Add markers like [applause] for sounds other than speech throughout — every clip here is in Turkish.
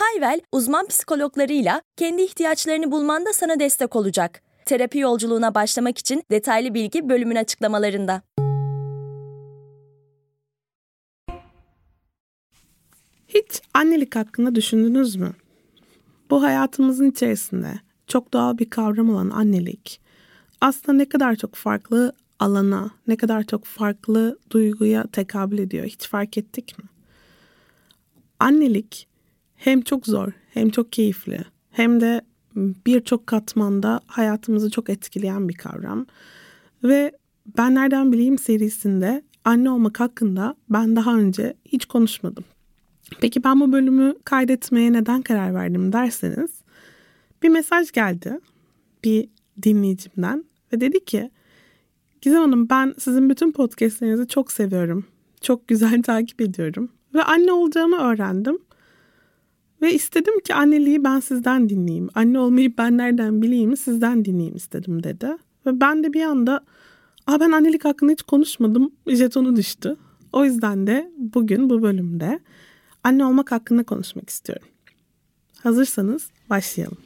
Hayvel, uzman psikologlarıyla kendi ihtiyaçlarını bulmanda sana destek olacak. Terapi yolculuğuna başlamak için detaylı bilgi bölümün açıklamalarında. Hiç annelik hakkında düşündünüz mü? Bu hayatımızın içerisinde çok doğal bir kavram olan annelik aslında ne kadar çok farklı alana, ne kadar çok farklı duyguya tekabül ediyor hiç fark ettik mi? Annelik hem çok zor, hem çok keyifli, hem de birçok katmanda hayatımızı çok etkileyen bir kavram. Ve Ben Nereden Bileyim serisinde anne olmak hakkında ben daha önce hiç konuşmadım. Peki ben bu bölümü kaydetmeye neden karar verdim derseniz bir mesaj geldi bir dinleyicimden ve dedi ki Gizem Hanım ben sizin bütün podcastlerinizi çok seviyorum. Çok güzel [laughs] takip ediyorum. Ve anne olacağımı öğrendim. Ve istedim ki anneliği ben sizden dinleyeyim. Anne olmayı ben nereden bileyim sizden dinleyeyim istedim dedi. Ve ben de bir anda Aa, ben annelik hakkında hiç konuşmadım jetonu düştü. O yüzden de bugün bu bölümde anne olmak hakkında konuşmak istiyorum. Hazırsanız başlayalım.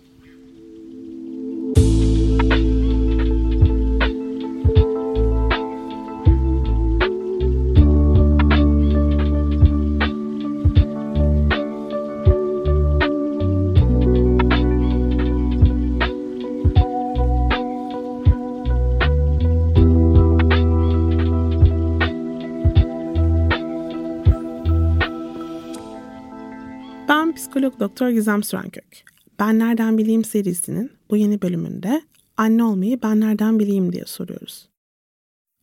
Doktor Gizem Sürenkök. Ben Nereden Bileyim serisinin bu yeni bölümünde anne olmayı ben nereden bileyim diye soruyoruz.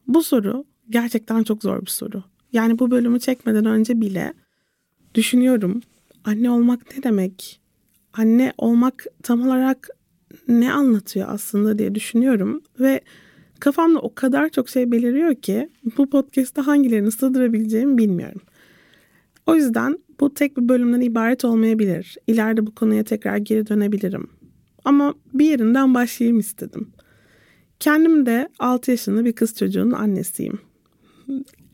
Bu soru gerçekten çok zor bir soru. Yani bu bölümü çekmeden önce bile düşünüyorum anne olmak ne demek? Anne olmak tam olarak ne anlatıyor aslında diye düşünüyorum ve kafamda o kadar çok şey beliriyor ki bu podcast'ta hangilerini sığdırabileceğimi bilmiyorum. O yüzden bu tek bir bölümden ibaret olmayabilir. İleride bu konuya tekrar geri dönebilirim. Ama bir yerinden başlayayım istedim. Kendim de 6 yaşında bir kız çocuğunun annesiyim.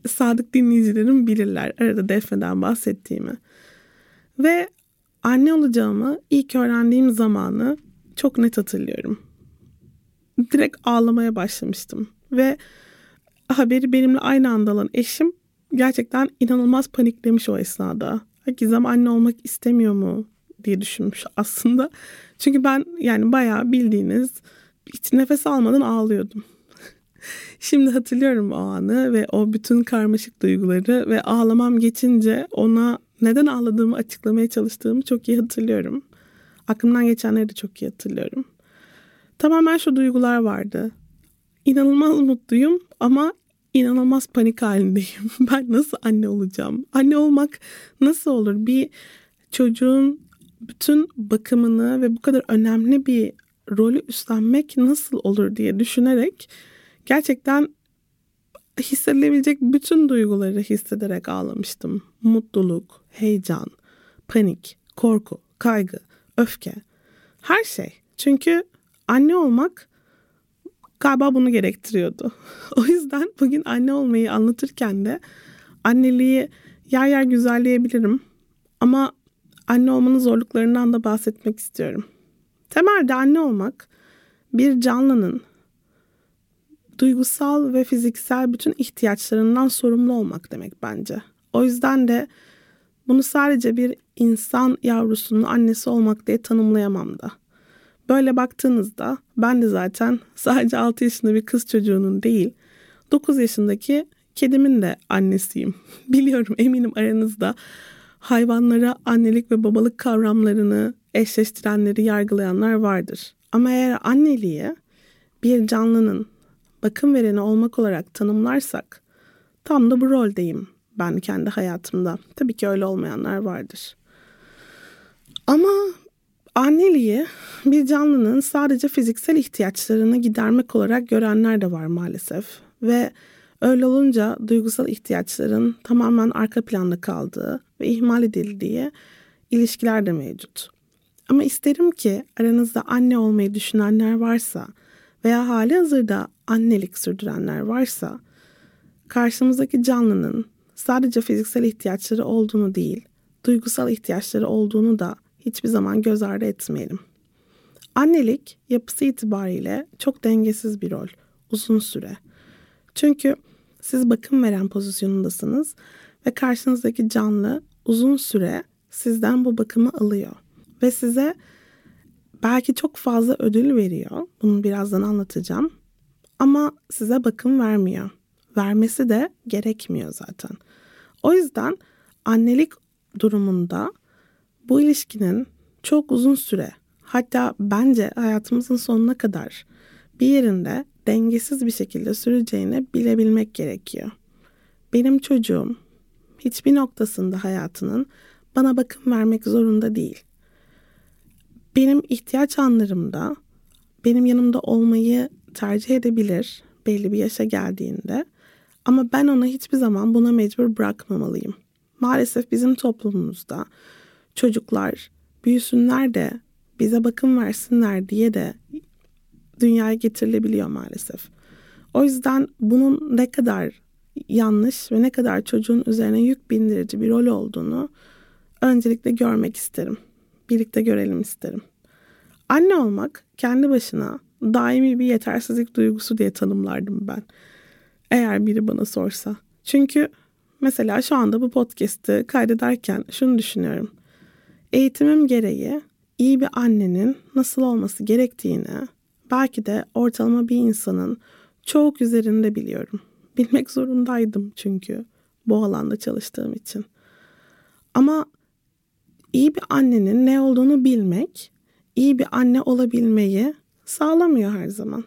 Sadık dinleyicilerim bilirler arada Defne'den bahsettiğimi. Ve anne olacağımı ilk öğrendiğim zamanı çok net hatırlıyorum. Direkt ağlamaya başlamıştım. Ve haberi benimle aynı anda alan eşim gerçekten inanılmaz paniklemiş o esnada. Gizem anne olmak istemiyor mu diye düşünmüş [laughs] aslında. Çünkü ben yani bayağı bildiğiniz hiç nefes almadan ağlıyordum. [laughs] Şimdi hatırlıyorum o anı ve o bütün karmaşık duyguları ve ağlamam geçince ona neden ağladığımı açıklamaya çalıştığımı çok iyi hatırlıyorum. Aklımdan geçenleri de çok iyi hatırlıyorum. Tamamen şu duygular vardı. İnanılmaz mutluyum ama inanılmaz panik halindeyim. [laughs] Ben nasıl anne olacağım? Anne olmak nasıl olur? Bir çocuğun bütün bakımını ve bu kadar önemli bir rolü üstlenmek nasıl olur diye düşünerek gerçekten hissedilebilecek bütün duyguları hissederek ağlamıştım. Mutluluk, heyecan, panik, korku, kaygı, öfke, her şey. Çünkü anne olmak galiba bunu gerektiriyordu. [laughs] o yüzden bugün anne olmayı anlatırken de anneliği yer yer güzelleyebilirim. Ama anne olmanın zorluklarından da bahsetmek istiyorum. Temelde anne olmak bir canlının duygusal ve fiziksel bütün ihtiyaçlarından sorumlu olmak demek bence. O yüzden de bunu sadece bir insan yavrusunun annesi olmak diye tanımlayamam da. Böyle baktığınızda ben de zaten sadece 6 yaşında bir kız çocuğunun değil 9 yaşındaki kedimin de annesiyim. [laughs] Biliyorum eminim aranızda hayvanlara annelik ve babalık kavramlarını eşleştirenleri yargılayanlar vardır. Ama eğer anneliği bir canlının bakım vereni olmak olarak tanımlarsak tam da bu roldeyim ben kendi hayatımda. Tabii ki öyle olmayanlar vardır. Ama anneliği bir canlının sadece fiziksel ihtiyaçlarını gidermek olarak görenler de var maalesef. Ve öyle olunca duygusal ihtiyaçların tamamen arka planda kaldığı ve ihmal edildiği ilişkiler de mevcut. Ama isterim ki aranızda anne olmayı düşünenler varsa veya hali hazırda annelik sürdürenler varsa karşımızdaki canlının sadece fiziksel ihtiyaçları olduğunu değil, duygusal ihtiyaçları olduğunu da hiçbir zaman göz ardı etmeyelim. Annelik yapısı itibariyle çok dengesiz bir rol, uzun süre. Çünkü siz bakım veren pozisyonundasınız ve karşınızdaki canlı uzun süre sizden bu bakımı alıyor ve size belki çok fazla ödül veriyor. Bunu birazdan anlatacağım. Ama size bakım vermiyor. Vermesi de gerekmiyor zaten. O yüzden annelik durumunda bu ilişkinin çok uzun süre hatta bence hayatımızın sonuna kadar bir yerinde dengesiz bir şekilde süreceğini bilebilmek gerekiyor. Benim çocuğum hiçbir noktasında hayatının bana bakım vermek zorunda değil. Benim ihtiyaç anlarımda benim yanımda olmayı tercih edebilir belli bir yaşa geldiğinde ama ben ona hiçbir zaman buna mecbur bırakmamalıyım. Maalesef bizim toplumumuzda çocuklar büyüsünler de bize bakım versinler diye de dünyaya getirilebiliyor maalesef. O yüzden bunun ne kadar yanlış ve ne kadar çocuğun üzerine yük bindirici bir rol olduğunu öncelikle görmek isterim. Birlikte görelim isterim. Anne olmak kendi başına daimi bir yetersizlik duygusu diye tanımlardım ben. Eğer biri bana sorsa. Çünkü mesela şu anda bu podcast'ı kaydederken şunu düşünüyorum. Eğitimim gereği iyi bir annenin nasıl olması gerektiğini belki de ortalama bir insanın çok üzerinde biliyorum. Bilmek zorundaydım çünkü bu alanda çalıştığım için. Ama iyi bir annenin ne olduğunu bilmek, iyi bir anne olabilmeyi sağlamıyor her zaman.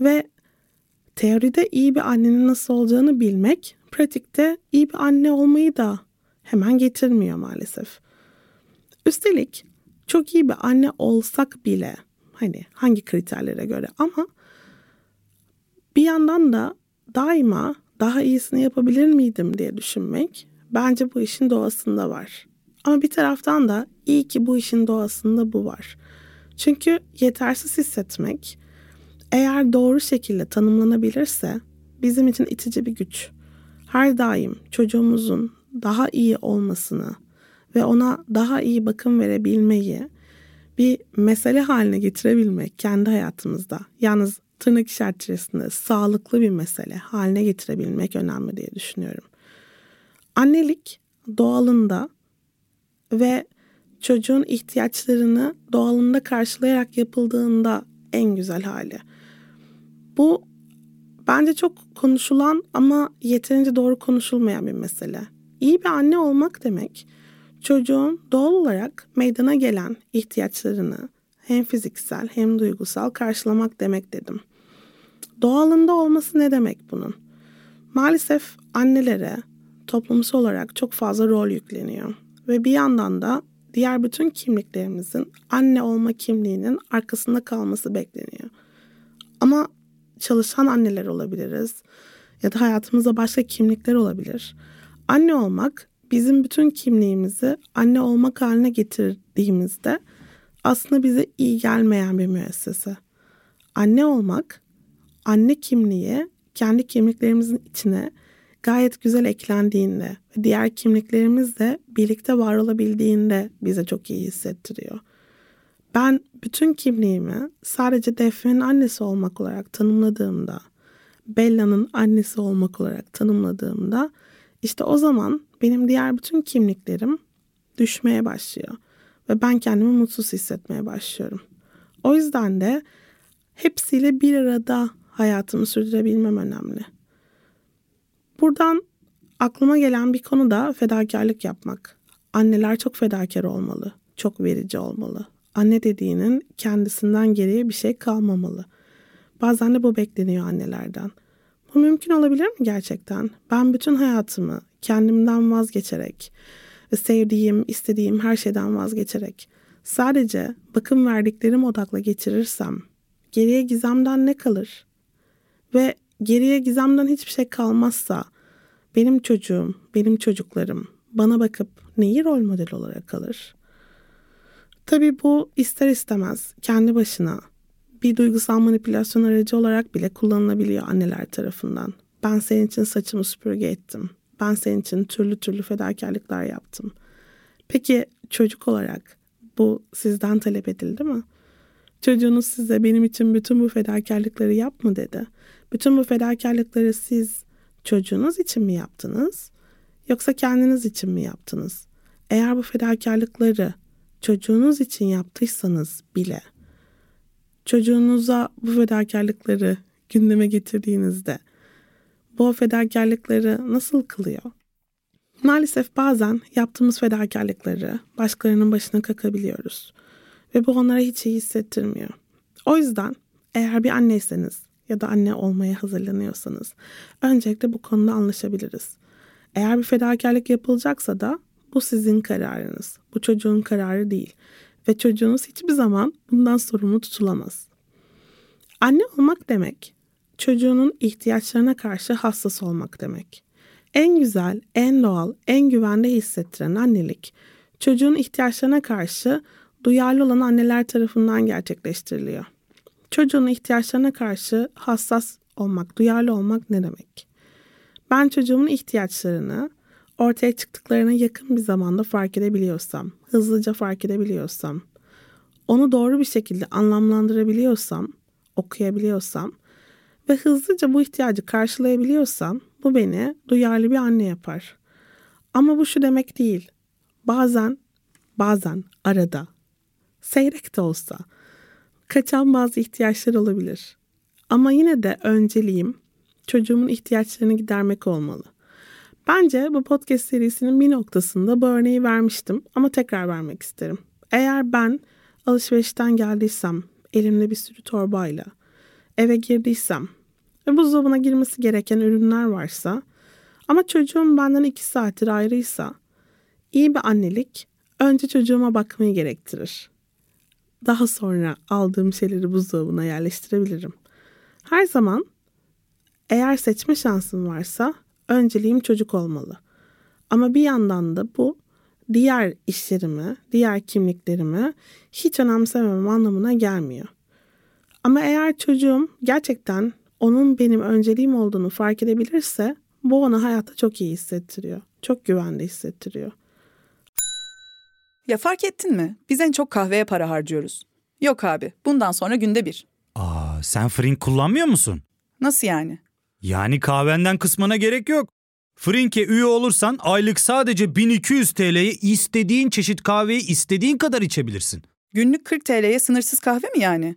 Ve teoride iyi bir annenin nasıl olacağını bilmek, pratikte iyi bir anne olmayı da hemen getirmiyor maalesef. Üstelik çok iyi bir anne olsak bile hani hangi kriterlere göre ama bir yandan da daima daha iyisini yapabilir miydim diye düşünmek bence bu işin doğasında var. Ama bir taraftan da iyi ki bu işin doğasında bu var. Çünkü yetersiz hissetmek eğer doğru şekilde tanımlanabilirse bizim için itici bir güç. Her daim çocuğumuzun daha iyi olmasını ve ona daha iyi bakım verebilmeyi bir mesele haline getirebilmek kendi hayatımızda. Yalnız tırnak içerisinde sağlıklı bir mesele haline getirebilmek önemli diye düşünüyorum. Annelik doğalında ve çocuğun ihtiyaçlarını doğalında karşılayarak yapıldığında en güzel hali. Bu bence çok konuşulan ama yeterince doğru konuşulmayan bir mesele. İyi bir anne olmak demek çocuğun doğal olarak meydana gelen ihtiyaçlarını hem fiziksel hem duygusal karşılamak demek dedim. Doğalında olması ne demek bunun? Maalesef annelere toplumsal olarak çok fazla rol yükleniyor ve bir yandan da diğer bütün kimliklerimizin anne olma kimliğinin arkasında kalması bekleniyor. Ama çalışan anneler olabiliriz ya da hayatımızda başka kimlikler olabilir. Anne olmak bizim bütün kimliğimizi anne olmak haline getirdiğimizde aslında bize iyi gelmeyen bir müessese. Anne olmak, anne kimliği kendi kimliklerimizin içine gayet güzel eklendiğinde ve diğer kimliklerimizle birlikte var olabildiğinde bize çok iyi hissettiriyor. Ben bütün kimliğimi sadece Defne'nin annesi olmak olarak tanımladığımda, Bella'nın annesi olmak olarak tanımladığımda işte o zaman benim diğer bütün kimliklerim düşmeye başlıyor ve ben kendimi mutsuz hissetmeye başlıyorum. O yüzden de hepsiyle bir arada hayatımı sürdürebilmem önemli. Buradan aklıma gelen bir konu da fedakarlık yapmak. Anneler çok fedakar olmalı, çok verici olmalı. Anne dediğinin kendisinden geriye bir şey kalmamalı. Bazen de bu bekleniyor annelerden. Bu mümkün olabilir mi gerçekten? Ben bütün hayatımı kendimden vazgeçerek ve sevdiğim, istediğim her şeyden vazgeçerek sadece bakım verdiklerim odakla geçirirsem geriye gizemden ne kalır? Ve geriye gizemden hiçbir şey kalmazsa benim çocuğum, benim çocuklarım bana bakıp neyi rol model olarak alır? Tabii bu ister istemez kendi başına bir duygusal manipülasyon aracı olarak bile kullanılabiliyor anneler tarafından. Ben senin için saçımı süpürge ettim. Ben senin için türlü türlü fedakarlıklar yaptım. Peki çocuk olarak bu sizden talep edildi mi? Çocuğunuz size benim için bütün bu fedakarlıkları yap mı dedi. Bütün bu fedakarlıkları siz çocuğunuz için mi yaptınız? Yoksa kendiniz için mi yaptınız? Eğer bu fedakarlıkları çocuğunuz için yaptıysanız bile çocuğunuza bu fedakarlıkları gündeme getirdiğinizde bu fedakarlıkları nasıl kılıyor? Maalesef bazen yaptığımız fedakarlıkları başkalarının başına kakabiliyoruz. Ve bu onlara hiç iyi hissettirmiyor. O yüzden eğer bir anneyseniz ya da anne olmaya hazırlanıyorsanız öncelikle bu konuda anlaşabiliriz. Eğer bir fedakarlık yapılacaksa da bu sizin kararınız. Bu çocuğun kararı değil. Ve çocuğunuz hiçbir zaman bundan sorumlu tutulamaz. Anne olmak demek, çocuğunun ihtiyaçlarına karşı hassas olmak demek. En güzel, en doğal, en güvende hissettiren annelik, çocuğun ihtiyaçlarına karşı duyarlı olan anneler tarafından gerçekleştiriliyor. Çocuğun ihtiyaçlarına karşı hassas olmak, duyarlı olmak ne demek? Ben çocuğumun ihtiyaçlarını ortaya çıktıklarına yakın bir zamanda fark edebiliyorsam, hızlıca fark edebiliyorsam, onu doğru bir şekilde anlamlandırabiliyorsam, okuyabiliyorsam ve hızlıca bu ihtiyacı karşılayabiliyorsam bu beni duyarlı bir anne yapar. Ama bu şu demek değil. Bazen, bazen arada, seyrek de olsa kaçan bazı ihtiyaçlar olabilir. Ama yine de önceliğim çocuğumun ihtiyaçlarını gidermek olmalı. Bence bu podcast serisinin bir noktasında bu örneği vermiştim ama tekrar vermek isterim. Eğer ben alışverişten geldiysem elimde bir sürü torbayla eve girdiysem ve buzdolabına girmesi gereken ürünler varsa ama çocuğum benden iki saattir ayrıysa iyi bir annelik önce çocuğuma bakmayı gerektirir. Daha sonra aldığım şeyleri buzdolabına yerleştirebilirim. Her zaman eğer seçme şansım varsa önceliğim çocuk olmalı. Ama bir yandan da bu diğer işlerimi, diğer kimliklerimi hiç önemsememem anlamına gelmiyor. Ama eğer çocuğum gerçekten onun benim önceliğim olduğunu fark edebilirse bu ona hayatta çok iyi hissettiriyor. Çok güvende hissettiriyor. Ya fark ettin mi? Biz en çok kahveye para harcıyoruz. Yok abi, bundan sonra günde bir. Aa, sen Frink kullanmıyor musun? Nasıl yani? Yani kahvenden kısmına gerek yok. Frink'e üye olursan aylık sadece 1200 TL'ye istediğin çeşit kahveyi istediğin kadar içebilirsin. Günlük 40 TL'ye sınırsız kahve mi yani?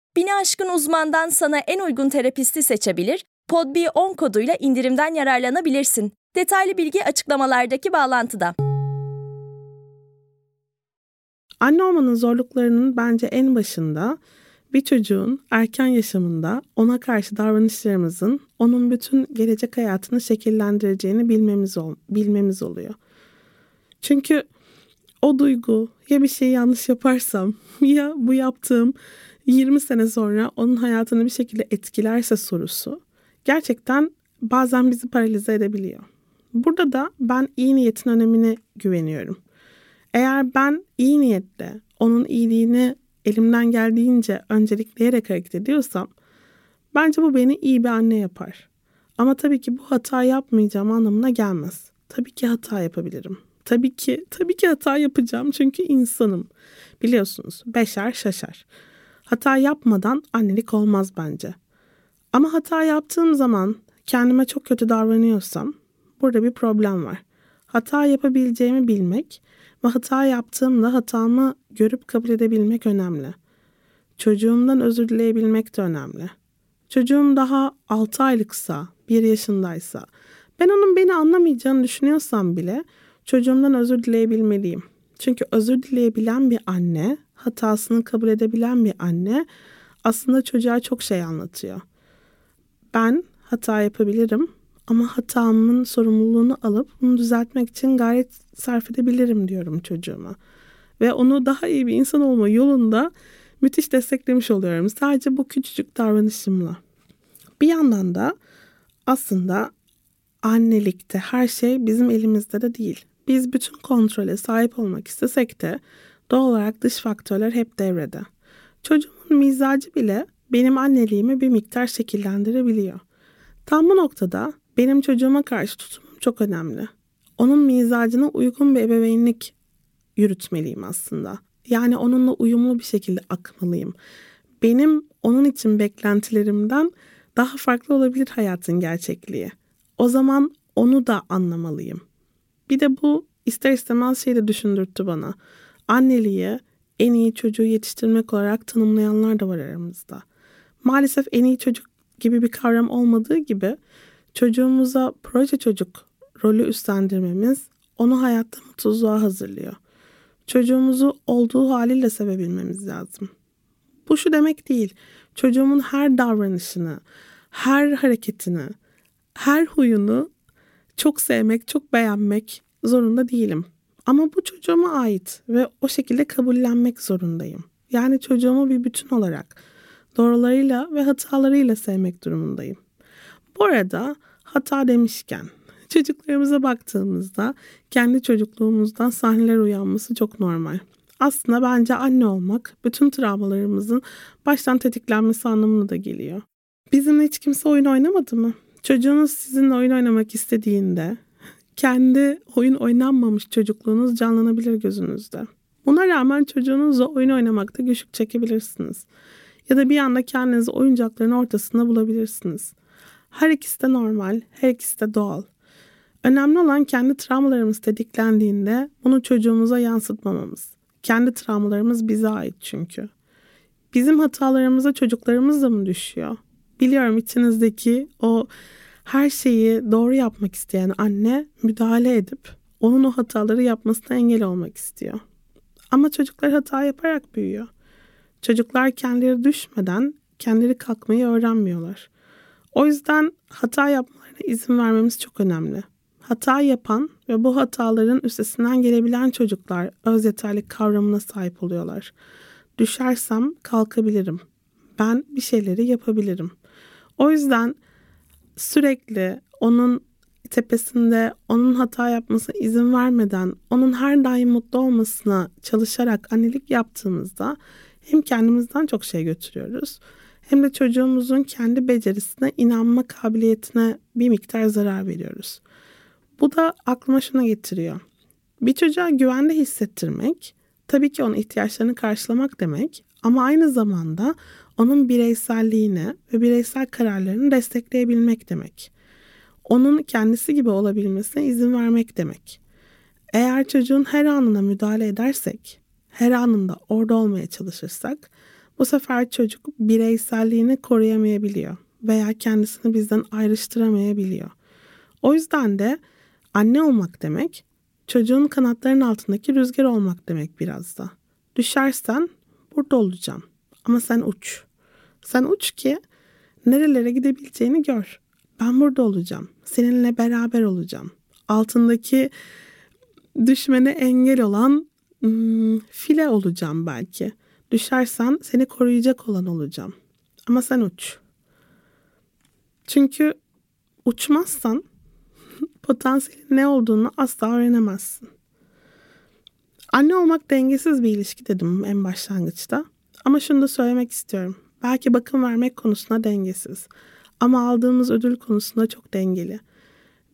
Bini aşkın uzmandan sana en uygun terapisti seçebilir, PodB10 koduyla indirimden yararlanabilirsin. Detaylı bilgi açıklamalardaki bağlantıda. Anne olmanın zorluklarının bence en başında bir çocuğun erken yaşamında ona karşı davranışlarımızın onun bütün gelecek hayatını şekillendireceğini bilmemiz ol bilmemiz oluyor. Çünkü o duygu ya bir şey yanlış yaparsam [laughs] ya bu yaptığım 20 sene sonra onun hayatını bir şekilde etkilerse sorusu gerçekten bazen bizi paralize edebiliyor. Burada da ben iyi niyetin önemine güveniyorum. Eğer ben iyi niyetle onun iyiliğini elimden geldiğince öncelikleyerek hareket ediyorsam bence bu beni iyi bir anne yapar. Ama tabii ki bu hata yapmayacağım anlamına gelmez. Tabii ki hata yapabilirim. Tabii ki, tabii ki hata yapacağım çünkü insanım. Biliyorsunuz beşer şaşar. Hata yapmadan annelik olmaz bence. Ama hata yaptığım zaman kendime çok kötü davranıyorsam burada bir problem var. Hata yapabileceğimi bilmek ve hata yaptığımda hatamı görüp kabul edebilmek önemli. çocuğumdan özür dileyebilmek de önemli. Çocuğum daha 6 aylıksa, 1 yaşındaysa, ben onun beni anlamayacağını düşünüyorsam bile çocuğumdan özür dileyebilmeliyim. Çünkü özür dileyebilen bir anne, hatasını kabul edebilen bir anne aslında çocuğa çok şey anlatıyor. Ben hata yapabilirim ama hatamın sorumluluğunu alıp bunu düzeltmek için gayret sarf edebilirim diyorum çocuğuma. Ve onu daha iyi bir insan olma yolunda müthiş desteklemiş oluyorum. Sadece bu küçücük davranışımla. Bir yandan da aslında annelikte her şey bizim elimizde de değil. Biz bütün kontrole sahip olmak istesek de doğal olarak dış faktörler hep devrede. Çocuğumun mizacı bile benim anneliğimi bir miktar şekillendirebiliyor. Tam bu noktada benim çocuğuma karşı tutumum çok önemli. Onun mizacına uygun bir ebeveynlik yürütmeliyim aslında. Yani onunla uyumlu bir şekilde akmalıyım. Benim onun için beklentilerimden daha farklı olabilir hayatın gerçekliği. O zaman onu da anlamalıyım. Bir de bu ister istemez şey de düşündürttü bana. Anneliği en iyi çocuğu yetiştirmek olarak tanımlayanlar da var aramızda. Maalesef en iyi çocuk gibi bir kavram olmadığı gibi çocuğumuza proje çocuk rolü üstlendirmemiz onu hayatta mutsuzluğa hazırlıyor. Çocuğumuzu olduğu haliyle sevebilmemiz lazım. Bu şu demek değil. Çocuğumun her davranışını, her hareketini, her huyunu çok sevmek, çok beğenmek zorunda değilim. Ama bu çocuğuma ait ve o şekilde kabullenmek zorundayım. Yani çocuğumu bir bütün olarak doğrularıyla ve hatalarıyla sevmek durumundayım. Bu arada hata demişken çocuklarımıza baktığımızda kendi çocukluğumuzdan sahneler uyanması çok normal. Aslında bence anne olmak bütün travmalarımızın baştan tetiklenmesi anlamına da geliyor. Bizimle hiç kimse oyun oynamadı mı? Çocuğunuz sizinle oyun oynamak istediğinde kendi oyun oynanmamış çocukluğunuz canlanabilir gözünüzde. Buna rağmen çocuğunuzla oyun oynamakta güçlük çekebilirsiniz. Ya da bir anda kendinizi oyuncakların ortasında bulabilirsiniz. Her ikisi de normal, her ikisi de doğal. Önemli olan kendi travmalarımız tetiklendiğinde bunu çocuğumuza yansıtmamamız. Kendi travmalarımız bize ait çünkü. Bizim hatalarımıza çocuklarımız da mı düşüyor? Biliyorum içinizdeki o her şeyi doğru yapmak isteyen anne müdahale edip onun o hataları yapmasına engel olmak istiyor. Ama çocuklar hata yaparak büyüyor. Çocuklar kendileri düşmeden kendileri kalkmayı öğrenmiyorlar. O yüzden hata yapmalarına izin vermemiz çok önemli. Hata yapan ve bu hataların üstesinden gelebilen çocuklar öz yeterlik kavramına sahip oluyorlar. Düşersem kalkabilirim. Ben bir şeyleri yapabilirim. O yüzden sürekli onun tepesinde onun hata yapmasına izin vermeden onun her daim mutlu olmasına çalışarak annelik yaptığımızda hem kendimizden çok şey götürüyoruz hem de çocuğumuzun kendi becerisine inanma kabiliyetine bir miktar zarar veriyoruz. Bu da aklıma şuna getiriyor. Bir çocuğa güvende hissettirmek tabii ki onun ihtiyaçlarını karşılamak demek ama aynı zamanda onun bireyselliğini ve bireysel kararlarını destekleyebilmek demek. Onun kendisi gibi olabilmesine izin vermek demek. Eğer çocuğun her anına müdahale edersek, her anında orada olmaya çalışırsak bu sefer çocuk bireyselliğini koruyamayabiliyor veya kendisini bizden ayrıştıramayabiliyor. O yüzden de anne olmak demek çocuğun kanatlarının altındaki rüzgar olmak demek biraz da. Düşersen burada olacağım ama sen uç. Sen uç ki nerelere gidebileceğini gör. Ben burada olacağım. Seninle beraber olacağım. Altındaki düşmene engel olan hmm, file olacağım belki. Düşersen seni koruyacak olan olacağım. Ama sen uç. Çünkü uçmazsan [laughs] potansiyelin ne olduğunu asla öğrenemezsin. Anne olmak dengesiz bir ilişki dedim en başlangıçta. Ama şunu da söylemek istiyorum. Belki bakım vermek konusunda dengesiz. Ama aldığımız ödül konusunda çok dengeli.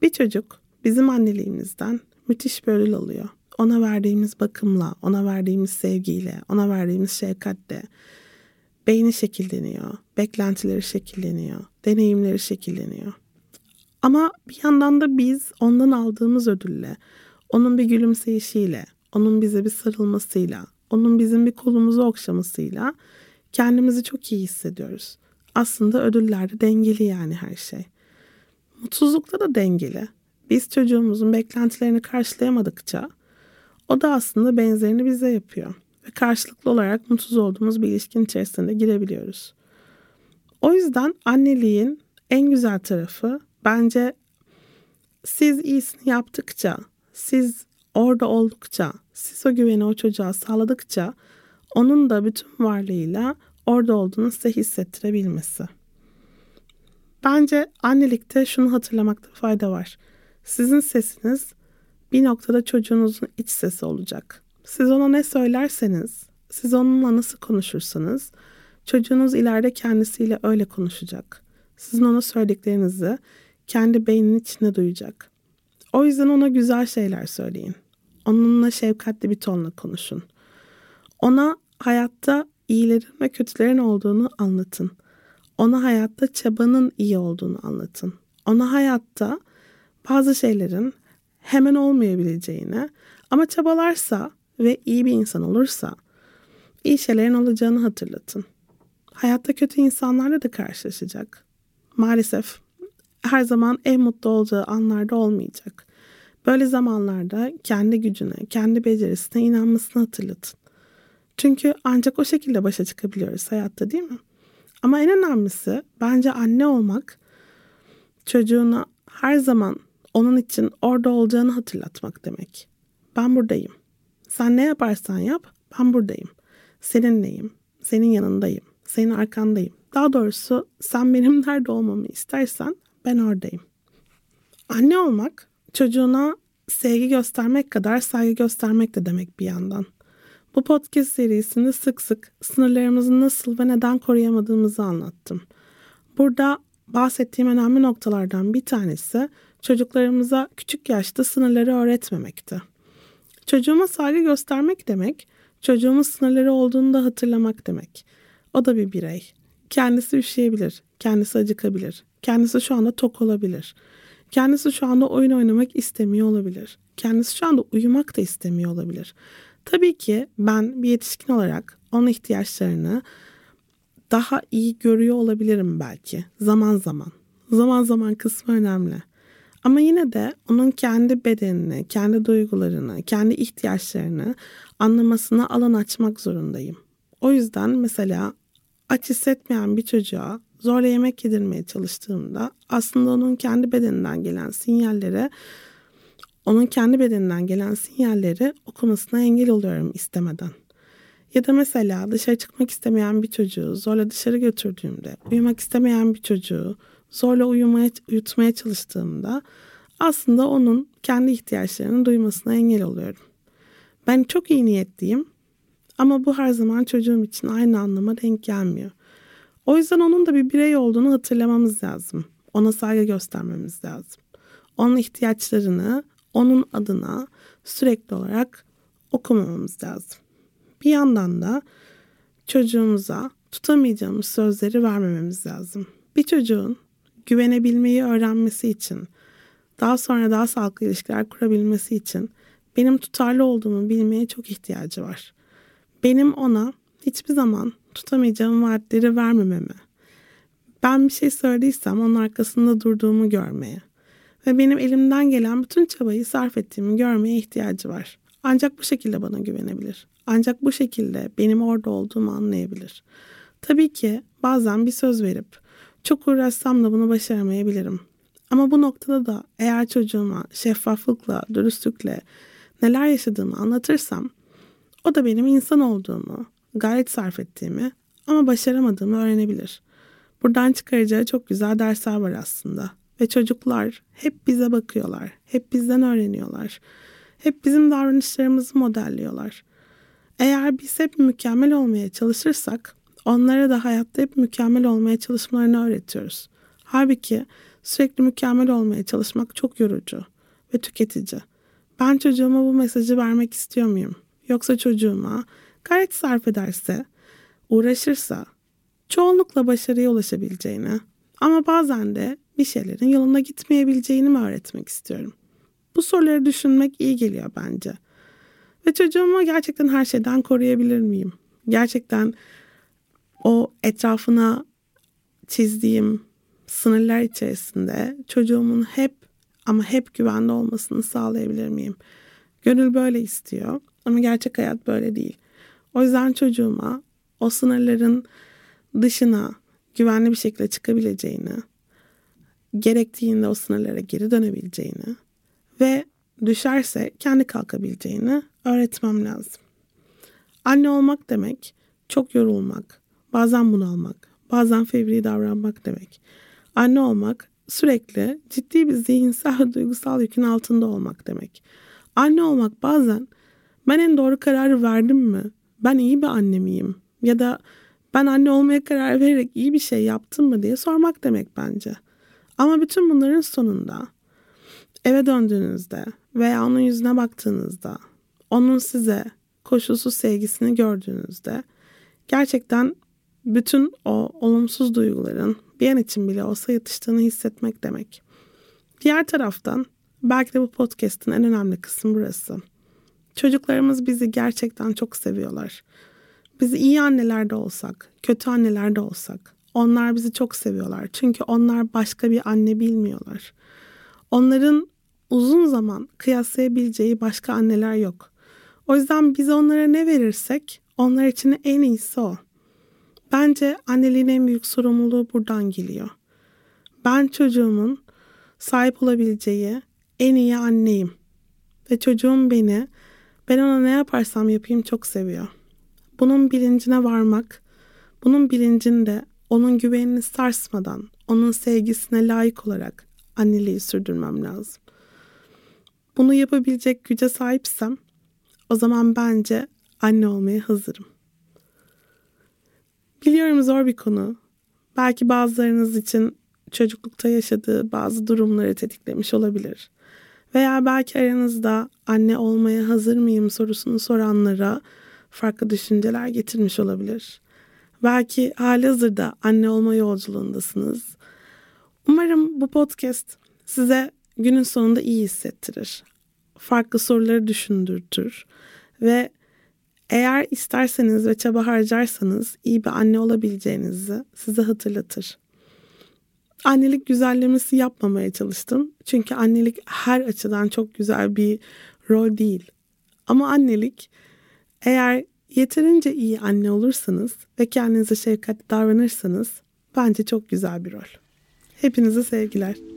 Bir çocuk bizim anneliğimizden müthiş bir ödül alıyor. Ona verdiğimiz bakımla, ona verdiğimiz sevgiyle, ona verdiğimiz şefkatle beyni şekilleniyor, beklentileri şekilleniyor, deneyimleri şekilleniyor. Ama bir yandan da biz ondan aldığımız ödülle, onun bir gülümseyişiyle, onun bize bir sarılmasıyla, onun bizim bir kolumuzu okşamasıyla Kendimizi çok iyi hissediyoruz. Aslında ödüllerde dengeli yani her şey. Mutsuzlukta da dengeli. Biz çocuğumuzun beklentilerini karşılayamadıkça o da aslında benzerini bize yapıyor. Ve karşılıklı olarak mutsuz olduğumuz bir ilişkin içerisinde girebiliyoruz. O yüzden anneliğin en güzel tarafı bence siz iyisini yaptıkça, siz orada oldukça, siz o güveni o çocuğa sağladıkça onun da bütün varlığıyla orada olduğunu size hissettirebilmesi. Bence annelikte şunu hatırlamakta fayda var. Sizin sesiniz bir noktada çocuğunuzun iç sesi olacak. Siz ona ne söylerseniz, siz onunla nasıl konuşursanız çocuğunuz ileride kendisiyle öyle konuşacak. Sizin ona söylediklerinizi kendi beyninin içinde duyacak. O yüzden ona güzel şeyler söyleyin. Onunla şefkatli bir tonla konuşun. Ona hayatta iyilerin ve kötülerin olduğunu anlatın. Ona hayatta çabanın iyi olduğunu anlatın. Ona hayatta bazı şeylerin hemen olmayabileceğini ama çabalarsa ve iyi bir insan olursa iyi şeylerin olacağını hatırlatın. Hayatta kötü insanlarla da karşılaşacak. Maalesef her zaman en mutlu olacağı anlarda olmayacak. Böyle zamanlarda kendi gücüne, kendi becerisine inanmasını hatırlatın. Çünkü ancak o şekilde başa çıkabiliyoruz hayatta değil mi? Ama en önemlisi bence anne olmak çocuğuna her zaman onun için orada olacağını hatırlatmak demek. Ben buradayım. Sen ne yaparsan yap ben buradayım. Seninleyim. Senin yanındayım. Senin arkandayım. Daha doğrusu sen benim [laughs] nerede olmamı istersen ben oradayım. Anne olmak çocuğuna sevgi göstermek kadar saygı göstermek de demek bir yandan. Bu podcast serisinde sık sık sınırlarımızı nasıl ve neden koruyamadığımızı anlattım. Burada bahsettiğim önemli noktalardan bir tanesi çocuklarımıza küçük yaşta sınırları öğretmemekti. Çocuğuma saygı göstermek demek, çocuğumun sınırları olduğunu da hatırlamak demek. O da bir birey. Kendisi üşüyebilir, kendisi acıkabilir, kendisi şu anda tok olabilir. Kendisi şu anda oyun oynamak istemiyor olabilir. Kendisi şu anda uyumak da istemiyor olabilir. Tabii ki ben bir yetişkin olarak onun ihtiyaçlarını daha iyi görüyor olabilirim belki zaman zaman. Zaman zaman kısmı önemli. Ama yine de onun kendi bedenini, kendi duygularını, kendi ihtiyaçlarını anlamasına alan açmak zorundayım. O yüzden mesela aç hissetmeyen bir çocuğa zorla yemek yedirmeye çalıştığımda aslında onun kendi bedeninden gelen sinyallere onun kendi bedeninden gelen sinyalleri okumasına engel oluyorum istemeden. Ya da mesela dışarı çıkmak istemeyen bir çocuğu zorla dışarı götürdüğümde, uyumak istemeyen bir çocuğu zorla uyumaya, uyutmaya çalıştığımda aslında onun kendi ihtiyaçlarını duymasına engel oluyorum. Ben çok iyi niyetliyim ama bu her zaman çocuğum için aynı anlama denk gelmiyor. O yüzden onun da bir birey olduğunu hatırlamamız lazım. Ona saygı göstermemiz lazım. Onun ihtiyaçlarını onun adına sürekli olarak okumamamız lazım. Bir yandan da çocuğumuza tutamayacağımız sözleri vermememiz lazım. Bir çocuğun güvenebilmeyi öğrenmesi için, daha sonra daha sağlıklı ilişkiler kurabilmesi için benim tutarlı olduğumu bilmeye çok ihtiyacı var. Benim ona hiçbir zaman tutamayacağım vaatleri vermememe, ben bir şey söylediysem onun arkasında durduğumu görmeye ve benim elimden gelen bütün çabayı sarf ettiğimi görmeye ihtiyacı var. Ancak bu şekilde bana güvenebilir. Ancak bu şekilde benim orada olduğumu anlayabilir. Tabii ki bazen bir söz verip çok uğraşsam da bunu başaramayabilirim. Ama bu noktada da eğer çocuğuma şeffaflıkla, dürüstlükle neler yaşadığımı anlatırsam o da benim insan olduğumu, gayret sarf ettiğimi ama başaramadığımı öğrenebilir. Buradan çıkaracağı çok güzel dersler var aslında. Ve çocuklar hep bize bakıyorlar. Hep bizden öğreniyorlar. Hep bizim davranışlarımızı modelliyorlar. Eğer biz hep mükemmel olmaya çalışırsak onlara da hayatta hep mükemmel olmaya çalışmalarını öğretiyoruz. Halbuki sürekli mükemmel olmaya çalışmak çok yorucu ve tüketici. Ben çocuğuma bu mesajı vermek istiyor muyum? Yoksa çocuğuma gayret sarf ederse, uğraşırsa çoğunlukla başarıya ulaşabileceğini ama bazen de bir şeylerin yolunda gitmeyebileceğini mi öğretmek istiyorum? Bu soruları düşünmek iyi geliyor bence. Ve çocuğumu gerçekten her şeyden koruyabilir miyim? Gerçekten o etrafına çizdiğim sınırlar içerisinde çocuğumun hep ama hep güvende olmasını sağlayabilir miyim? Gönül böyle istiyor ama gerçek hayat böyle değil. O yüzden çocuğuma o sınırların dışına güvenli bir şekilde çıkabileceğini, gerektiğinde o sınırlara geri dönebileceğini ve düşerse kendi kalkabileceğini öğretmem lazım. Anne olmak demek çok yorulmak, bazen bunalmak, bazen fevri davranmak demek. Anne olmak sürekli ciddi bir zihinsel ve [laughs] duygusal yükün altında olmak demek. Anne olmak bazen ben en doğru kararı verdim mi? Ben iyi bir anne miyim? Ya da ben anne olmaya karar vererek iyi bir şey yaptım mı diye sormak demek bence. Ama bütün bunların sonunda eve döndüğünüzde veya onun yüzüne baktığınızda, onun size koşulsuz sevgisini gördüğünüzde gerçekten bütün o olumsuz duyguların bir an için bile olsa yatıştığını hissetmek demek. Diğer taraftan belki de bu podcast'in en önemli kısmı burası. Çocuklarımız bizi gerçekten çok seviyorlar. Biz iyi anneler de olsak, kötü anneler de olsak onlar bizi çok seviyorlar. Çünkü onlar başka bir anne bilmiyorlar. Onların uzun zaman kıyaslayabileceği başka anneler yok. O yüzden biz onlara ne verirsek onlar için en iyisi o. Bence anneliğin en büyük sorumluluğu buradan geliyor. Ben çocuğumun sahip olabileceği en iyi anneyim. Ve çocuğum beni ben ona ne yaparsam yapayım çok seviyor. Bunun bilincine varmak, bunun bilincinde onun güvenini sarsmadan, onun sevgisine layık olarak anneliği sürdürmem lazım. Bunu yapabilecek güce sahipsem o zaman bence anne olmaya hazırım. Biliyorum zor bir konu. Belki bazılarınız için çocuklukta yaşadığı bazı durumları tetiklemiş olabilir. Veya belki aranızda anne olmaya hazır mıyım sorusunu soranlara farklı düşünceler getirmiş olabilir. Belki hali hazırda anne olma yolculuğundasınız. Umarım bu podcast size günün sonunda iyi hissettirir. Farklı soruları düşündürtür ve eğer isterseniz ve çaba harcarsanız iyi bir anne olabileceğinizi size hatırlatır. Annelik güzellemesi yapmamaya çalıştım. Çünkü annelik her açıdan çok güzel bir rol değil. Ama annelik eğer yeterince iyi anne olursanız ve kendinize şefkatli davranırsanız bence çok güzel bir rol. Hepinize sevgiler.